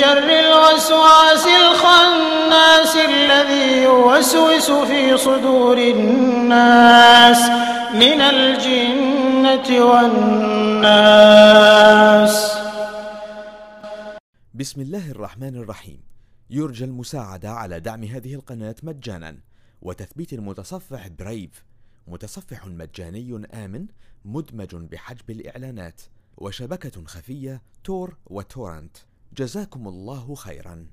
شر الوسواس الخناس الذي يوسوس في صدور الناس من الجنة والناس. بسم الله الرحمن الرحيم. يرجى المساعدة على دعم هذه القناة مجانا. وتثبيت المتصفح برايف متصفح مجاني آمن مدمج بحجب الإعلانات. وشبكة خفية تور وتورنت. جزاكم الله خيرا.